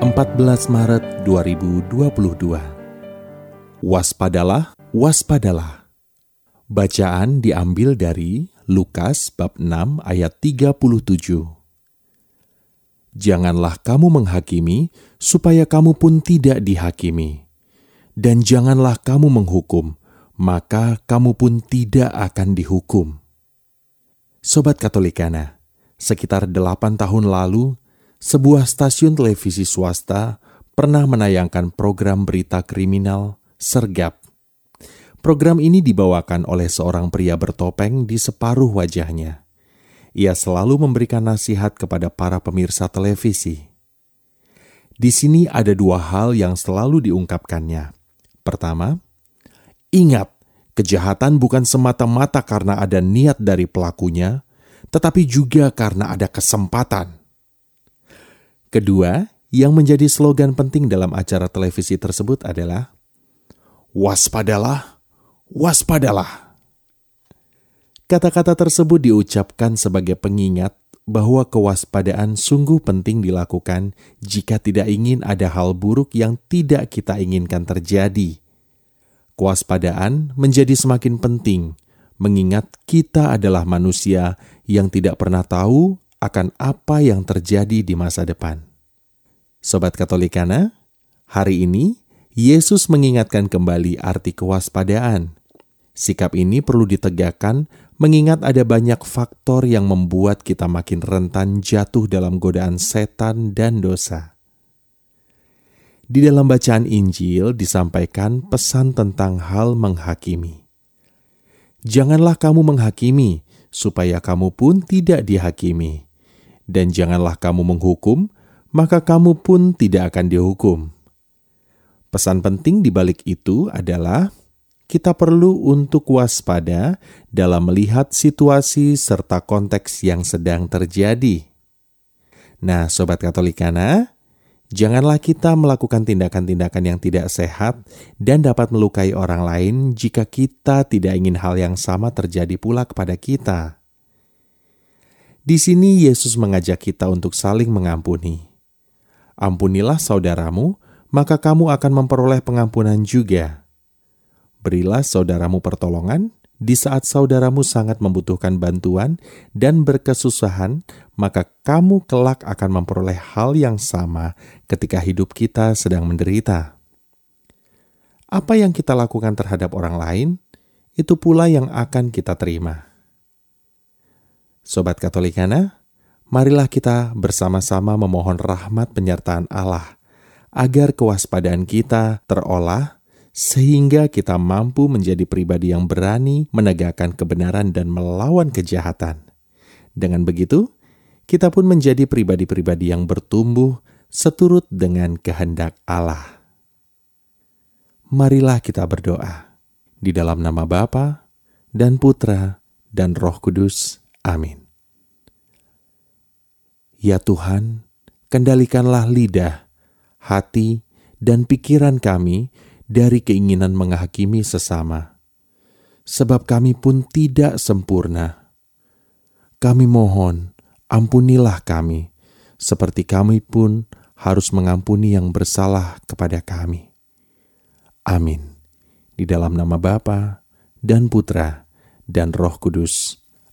14 Maret 2022 Waspadalah, waspadalah. Bacaan diambil dari Lukas bab 6 ayat 37 Janganlah kamu menghakimi supaya kamu pun tidak dihakimi. Dan janganlah kamu menghukum maka kamu pun tidak akan dihukum. Sobat Katolikana sekitar delapan tahun lalu, sebuah stasiun televisi swasta pernah menayangkan program berita kriminal Sergap. Program ini dibawakan oleh seorang pria bertopeng di separuh wajahnya. Ia selalu memberikan nasihat kepada para pemirsa televisi. Di sini ada dua hal yang selalu diungkapkannya. Pertama, ingat, kejahatan bukan semata-mata karena ada niat dari pelakunya, tetapi juga karena ada kesempatan. Kedua, yang menjadi slogan penting dalam acara televisi tersebut adalah "Waspadalah, waspadalah". Kata-kata tersebut diucapkan sebagai pengingat bahwa kewaspadaan sungguh penting dilakukan jika tidak ingin ada hal buruk yang tidak kita inginkan terjadi. Kewaspadaan menjadi semakin penting mengingat kita adalah manusia yang tidak pernah tahu akan apa yang terjadi di masa depan. Sobat Katolikana, hari ini Yesus mengingatkan kembali arti kewaspadaan. Sikap ini perlu ditegakkan mengingat ada banyak faktor yang membuat kita makin rentan jatuh dalam godaan setan dan dosa. Di dalam bacaan Injil disampaikan pesan tentang hal menghakimi. Janganlah kamu menghakimi, supaya kamu pun tidak dihakimi. Dan janganlah kamu menghukum, maka kamu pun tidak akan dihukum. Pesan penting di balik itu adalah kita perlu untuk waspada dalam melihat situasi serta konteks yang sedang terjadi. Nah, sobat Katolikana, Janganlah kita melakukan tindakan-tindakan yang tidak sehat dan dapat melukai orang lain jika kita tidak ingin hal yang sama terjadi pula kepada kita. Di sini Yesus mengajak kita untuk saling mengampuni. Ampunilah saudaramu, maka kamu akan memperoleh pengampunan juga. Berilah saudaramu pertolongan, di saat saudaramu sangat membutuhkan bantuan dan berkesusahan, maka kamu kelak akan memperoleh hal yang sama ketika hidup kita sedang menderita. Apa yang kita lakukan terhadap orang lain, itu pula yang akan kita terima. Sobat Katolikana, marilah kita bersama-sama memohon rahmat penyertaan Allah agar kewaspadaan kita terolah sehingga kita mampu menjadi pribadi yang berani menegakkan kebenaran dan melawan kejahatan. Dengan begitu, kita pun menjadi pribadi-pribadi yang bertumbuh seturut dengan kehendak Allah. Marilah kita berdoa di dalam nama Bapa dan Putra dan Roh Kudus. Amin. Ya Tuhan, kendalikanlah lidah, hati, dan pikiran kami dari keinginan menghakimi sesama, sebab kami pun tidak sempurna. Kami mohon, ampunilah kami, seperti kami pun harus mengampuni yang bersalah kepada kami. Amin. Di dalam nama Bapa dan Putra dan Roh Kudus.